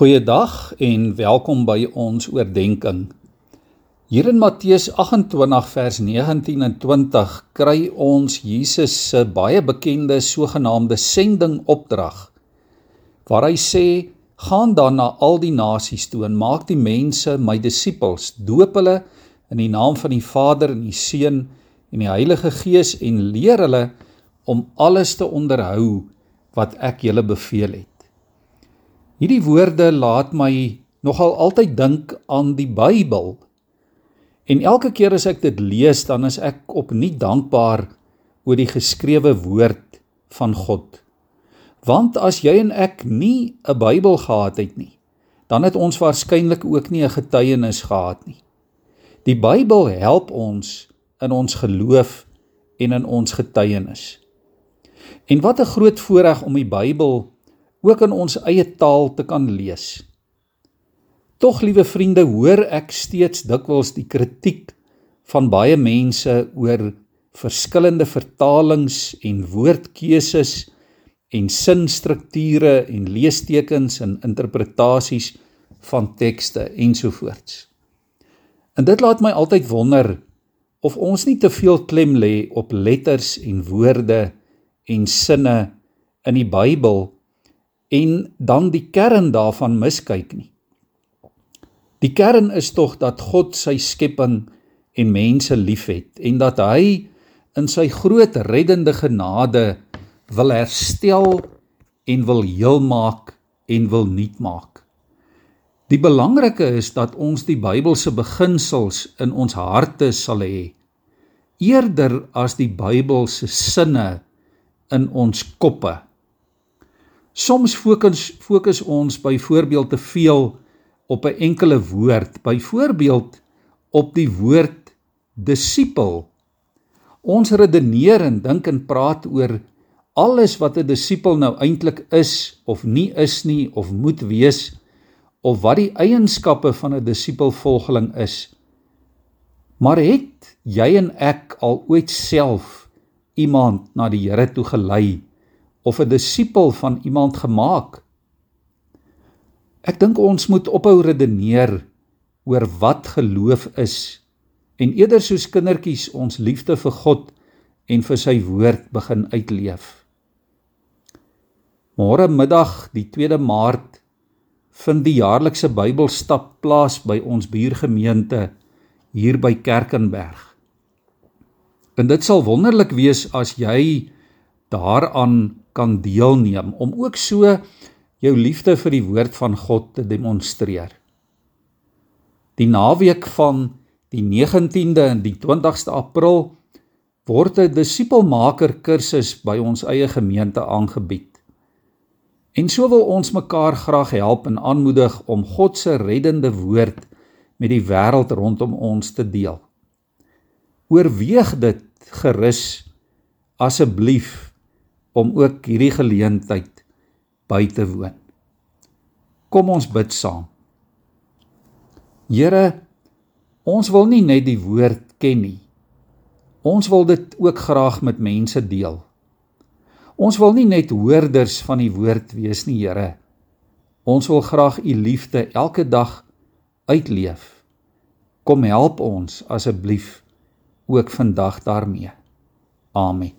Goeiedag en welkom by ons oordeenking. Hier in Matteus 28 vers 19 en 20 kry ons Jesus se baie bekende sogenaamde sending opdrag waar hy sê: "Gaan dan na al die nasies toe en maak die mense my disippels, doop hulle in die naam van die Vader en die Seun en die Heilige Gees en leer hulle om alles te onderhou wat ek julle beveel het." Hierdie woorde laat my nogal altyd dink aan die Bybel. En elke keer as ek dit lees, dan is ek opnuut dankbaar oor die geskrewe woord van God. Want as jy en ek nie 'n Bybel gehad het nie, dan het ons waarskynlik ook nie 'n getuienis gehad nie. Die Bybel help ons in ons geloof en in ons getuienis. En wat 'n groot voorreg om die Bybel ook in ons eie taal te kan lees. Tog liewe vriende, hoor ek steeds dikwels die kritiek van baie mense oor verskillende vertalings en woordkeuses en sinstrukture en leestekens en interpretasies van tekste ensovoorts. En dit laat my altyd wonder of ons nie te veel klem lê op letters en woorde en sinne in die Bybel en dan die kern daarvan miskyk nie. Die kern is tog dat God sy skepping en mense liefhet en dat hy in sy groot reddende genade wil herstel en wil heel maak en wil nuut maak. Die belangrike is dat ons die Bybelse beginsels in ons harte sal hê eerder as die Bybelse sinne in ons koppe. Soms fokus fokus ons byvoorbeeld te veel op 'n enkele woord, byvoorbeeld op die woord disipel. Ons redeneer en dink en praat oor alles wat 'n disipel nou eintlik is of nie is nie of moet wees of wat die eienskappe van 'n disipelvolgeling is. Maar het jy en ek al ooit self iemand na die Here toe gelei? Of 'n disipel van iemand gemaak. Ek dink ons moet ophou redeneer oor wat geloof is en eerder soos kindertjies ons liefde vir God en vir sy woord begin uitleef. Môre middag, die 2de Maart, vind die jaarlikse Bybelstap plaas by ons buurgemeente hier by Kerkenberg. En dit sal wonderlik wees as jy daaraan kan deelneem om ook so jou liefde vir die woord van God te demonstreer. Die naweek van die 19de en die 20ste April word 'n disipelmaker kursus by ons eie gemeente aangebied. En so wil ons mekaar graag help en aanmoedig om God se reddende woord met die wêreld rondom ons te deel. Oorweeg dit gerus asseblief om ook hierdie geleentheid by te woon. Kom ons bid saam. Here, ons wil nie net die woord ken nie. Ons wil dit ook graag met mense deel. Ons wil nie net hoorders van die woord wees nie, Here. Ons wil graag u liefde elke dag uitleef. Kom help ons asseblief ook vandag daarmee. Amen.